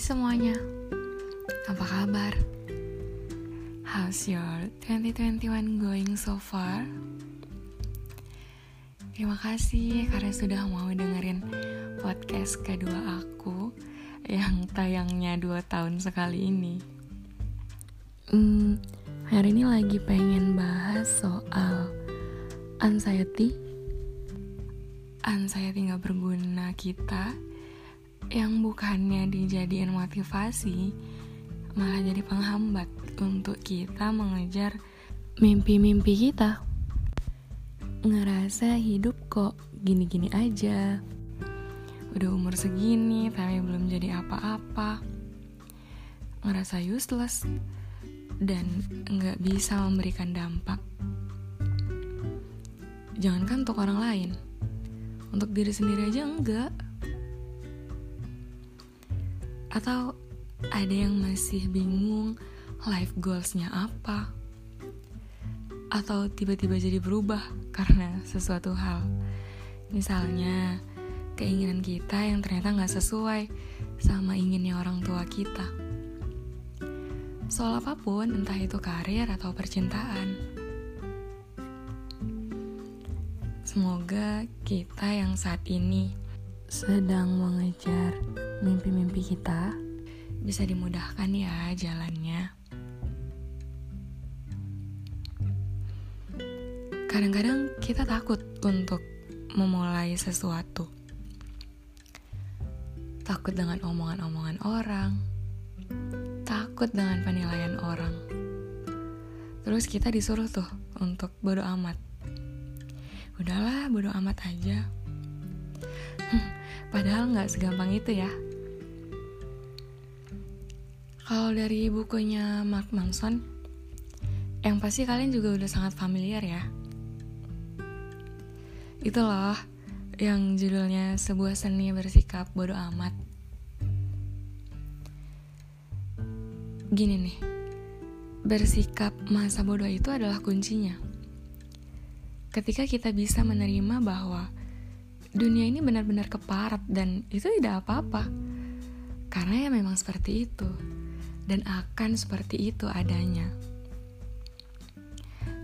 semuanya, apa kabar? How's your 2021 going so far? Terima kasih karena sudah mau dengerin podcast kedua aku yang tayangnya dua tahun sekali ini. Hmm, hari ini lagi pengen bahas soal anxiety. Anxiety gak berguna kita yang bukannya dijadiin motivasi malah jadi penghambat untuk kita mengejar mimpi-mimpi kita. Ngerasa hidup kok gini-gini aja. Udah umur segini tapi belum jadi apa-apa. Ngerasa useless dan nggak bisa memberikan dampak. Jangankan untuk orang lain untuk diri sendiri aja enggak atau ada yang masih bingung life goalsnya apa? Atau tiba-tiba jadi berubah karena sesuatu hal. Misalnya, keinginan kita yang ternyata nggak sesuai sama inginnya orang tua kita. Soal apa pun, entah itu karir atau percintaan. Semoga kita yang saat ini sedang mengejar mimpi-mimpi kita bisa dimudahkan ya jalannya. Kadang-kadang kita takut untuk memulai sesuatu. Takut dengan omongan-omongan orang. Takut dengan penilaian orang. Terus kita disuruh tuh untuk bodo amat. Udahlah, bodo amat aja. Padahal nggak segampang itu ya. Kalau dari bukunya Mark Manson, yang pasti kalian juga udah sangat familiar ya. Itu loh, yang judulnya sebuah seni bersikap bodoh amat. Gini nih, bersikap masa bodoh itu adalah kuncinya. Ketika kita bisa menerima bahwa dunia ini benar-benar keparat dan itu tidak apa-apa. Karena ya memang seperti itu dan akan seperti itu adanya.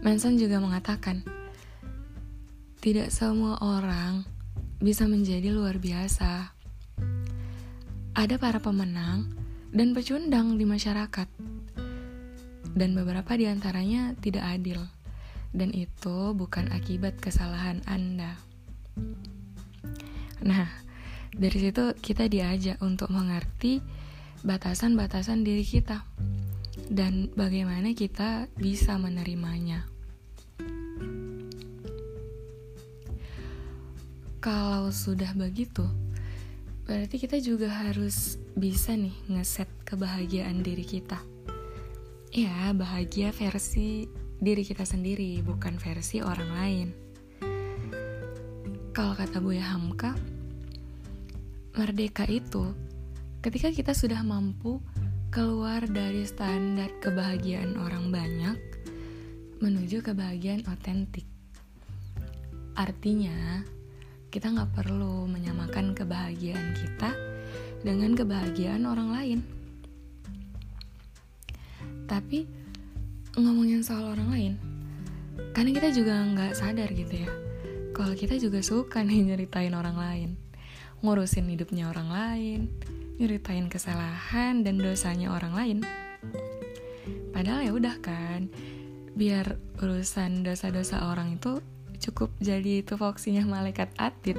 Manson juga mengatakan, tidak semua orang bisa menjadi luar biasa. Ada para pemenang dan pecundang di masyarakat. Dan beberapa di antaranya tidak adil. Dan itu bukan akibat kesalahan Anda. Nah, dari situ kita diajak untuk mengerti batasan-batasan diri kita dan bagaimana kita bisa menerimanya. Kalau sudah begitu, berarti kita juga harus bisa nih ngeset kebahagiaan diri kita. Ya, bahagia versi diri kita sendiri, bukan versi orang lain. Kalau kata Buya Hamka, merdeka itu ketika kita sudah mampu keluar dari standar kebahagiaan orang banyak menuju kebahagiaan otentik. Artinya, kita nggak perlu menyamakan kebahagiaan kita dengan kebahagiaan orang lain. Tapi ngomongin soal orang lain, karena kita juga nggak sadar gitu ya kalau kita juga suka nih nyeritain orang lain ngurusin hidupnya orang lain nyeritain kesalahan dan dosanya orang lain. Padahal ya udah kan biar urusan dosa-dosa orang itu cukup jadi itu foksinya malaikat atid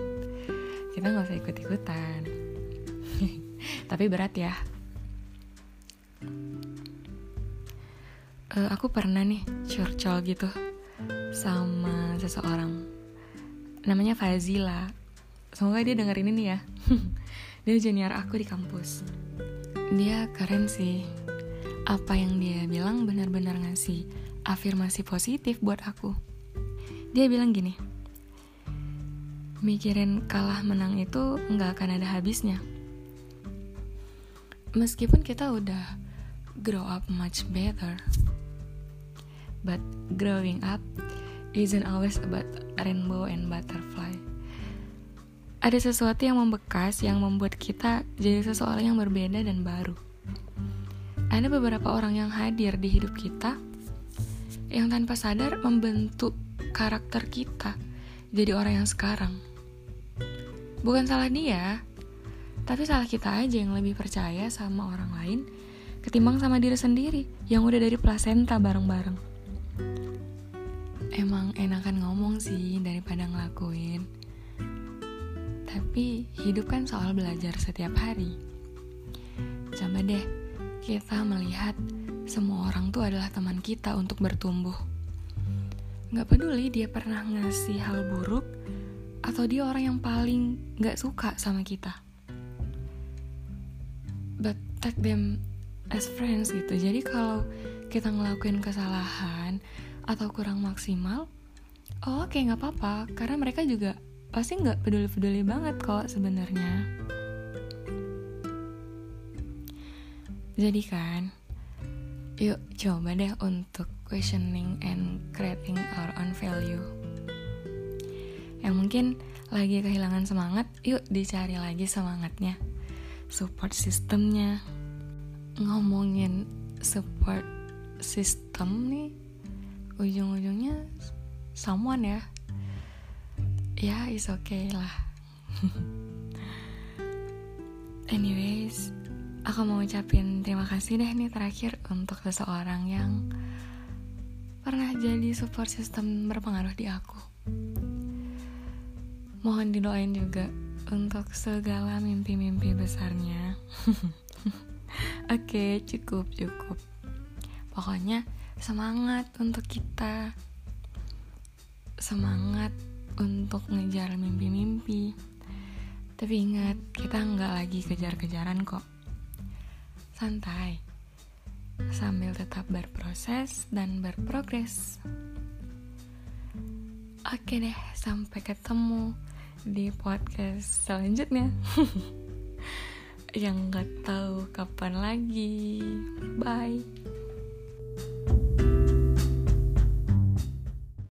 kita nggak usah ikut-ikutan. Tapi berat ya. Uh, aku pernah nih curcol gitu sama seseorang. Namanya Fazila semoga dia dengerin ini ya. Dia junior aku di kampus. Dia keren sih. Apa yang dia bilang benar-benar ngasih afirmasi positif buat aku. Dia bilang gini mikirin kalah menang itu nggak akan ada habisnya. Meskipun kita udah grow up much better but growing up isn't always about rainbow and butterfly. Ada sesuatu yang membekas yang membuat kita jadi seseorang yang berbeda dan baru. Ada beberapa orang yang hadir di hidup kita yang tanpa sadar membentuk karakter kita jadi orang yang sekarang. Bukan salah dia, tapi salah kita aja yang lebih percaya sama orang lain ketimbang sama diri sendiri yang udah dari plasenta bareng-bareng. Emang enakan ngomong sih daripada ngelakuin. Tapi hidup kan soal belajar setiap hari. Coba deh kita melihat semua orang tuh adalah teman kita untuk bertumbuh. Gak peduli dia pernah ngasih hal buruk atau dia orang yang paling gak suka sama kita. But take them as friends gitu. Jadi kalau kita ngelakuin kesalahan atau kurang maksimal, oh oke okay, nggak apa-apa karena mereka juga pasti nggak peduli-peduli banget kok sebenarnya. Jadi kan, yuk coba deh untuk questioning and creating our own value. Yang mungkin lagi kehilangan semangat, yuk dicari lagi semangatnya. Support sistemnya. Ngomongin support system nih, ujung-ujungnya someone ya ya is okay lah. Anyways aku mau ucapin terima kasih deh nih terakhir untuk seseorang yang pernah jadi support system berpengaruh di aku. Mohon didoain juga untuk segala mimpi-mimpi besarnya. Oke okay, cukup cukup pokoknya semangat untuk kita. Semangat untuk ngejar mimpi-mimpi. Tapi ingat, kita nggak lagi kejar-kejaran kok. Santai, sambil tetap berproses dan berprogres. Oke deh, sampai ketemu di podcast selanjutnya. Yang nggak tahu kapan lagi. Bye.